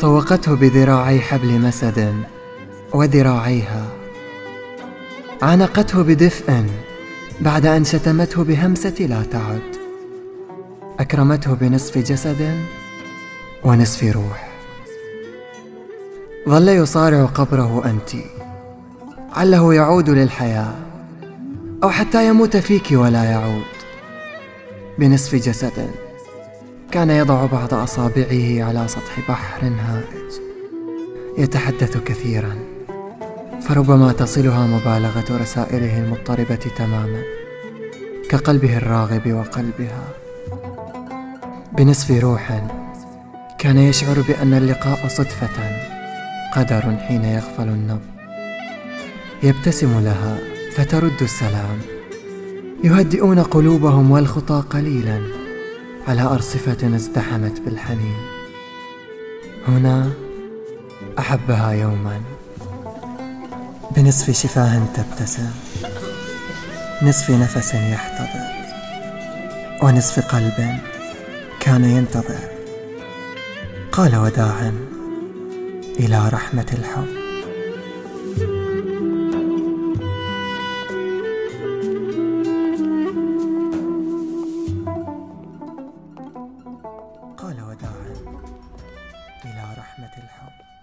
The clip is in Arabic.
طوقته بذراعي حبل مسد وذراعيها. عانقته بدفء بعد أن شتمته بهمسة لا تعد. أكرمته بنصف جسد ونصف روح. ظل يصارع قبره أنت. عله يعود للحياة أو حتى يموت فيك ولا يعود. بنصف جسد كان يضع بعض أصابعه على سطح بحر هائج يتحدث كثيرا فربما تصلها مبالغة رسائله المضطربة تماما كقلبه الراغب وقلبها. بنصف روح كان يشعر بأن اللقاء صدفة. قدر حين يغفل النبض يبتسم لها فترد السلام. يهدئون قلوبهم والخطى قليلا على ارصفه ازدحمت بالحنين. هنا أحبها يوما. بنصف شفاه تبتسم. نصف نفس يحتضر. ونصف قلب كان ينتظر. قال وداعا. إلى رحمة الحب. قال وداعا إلى رحمة الحب.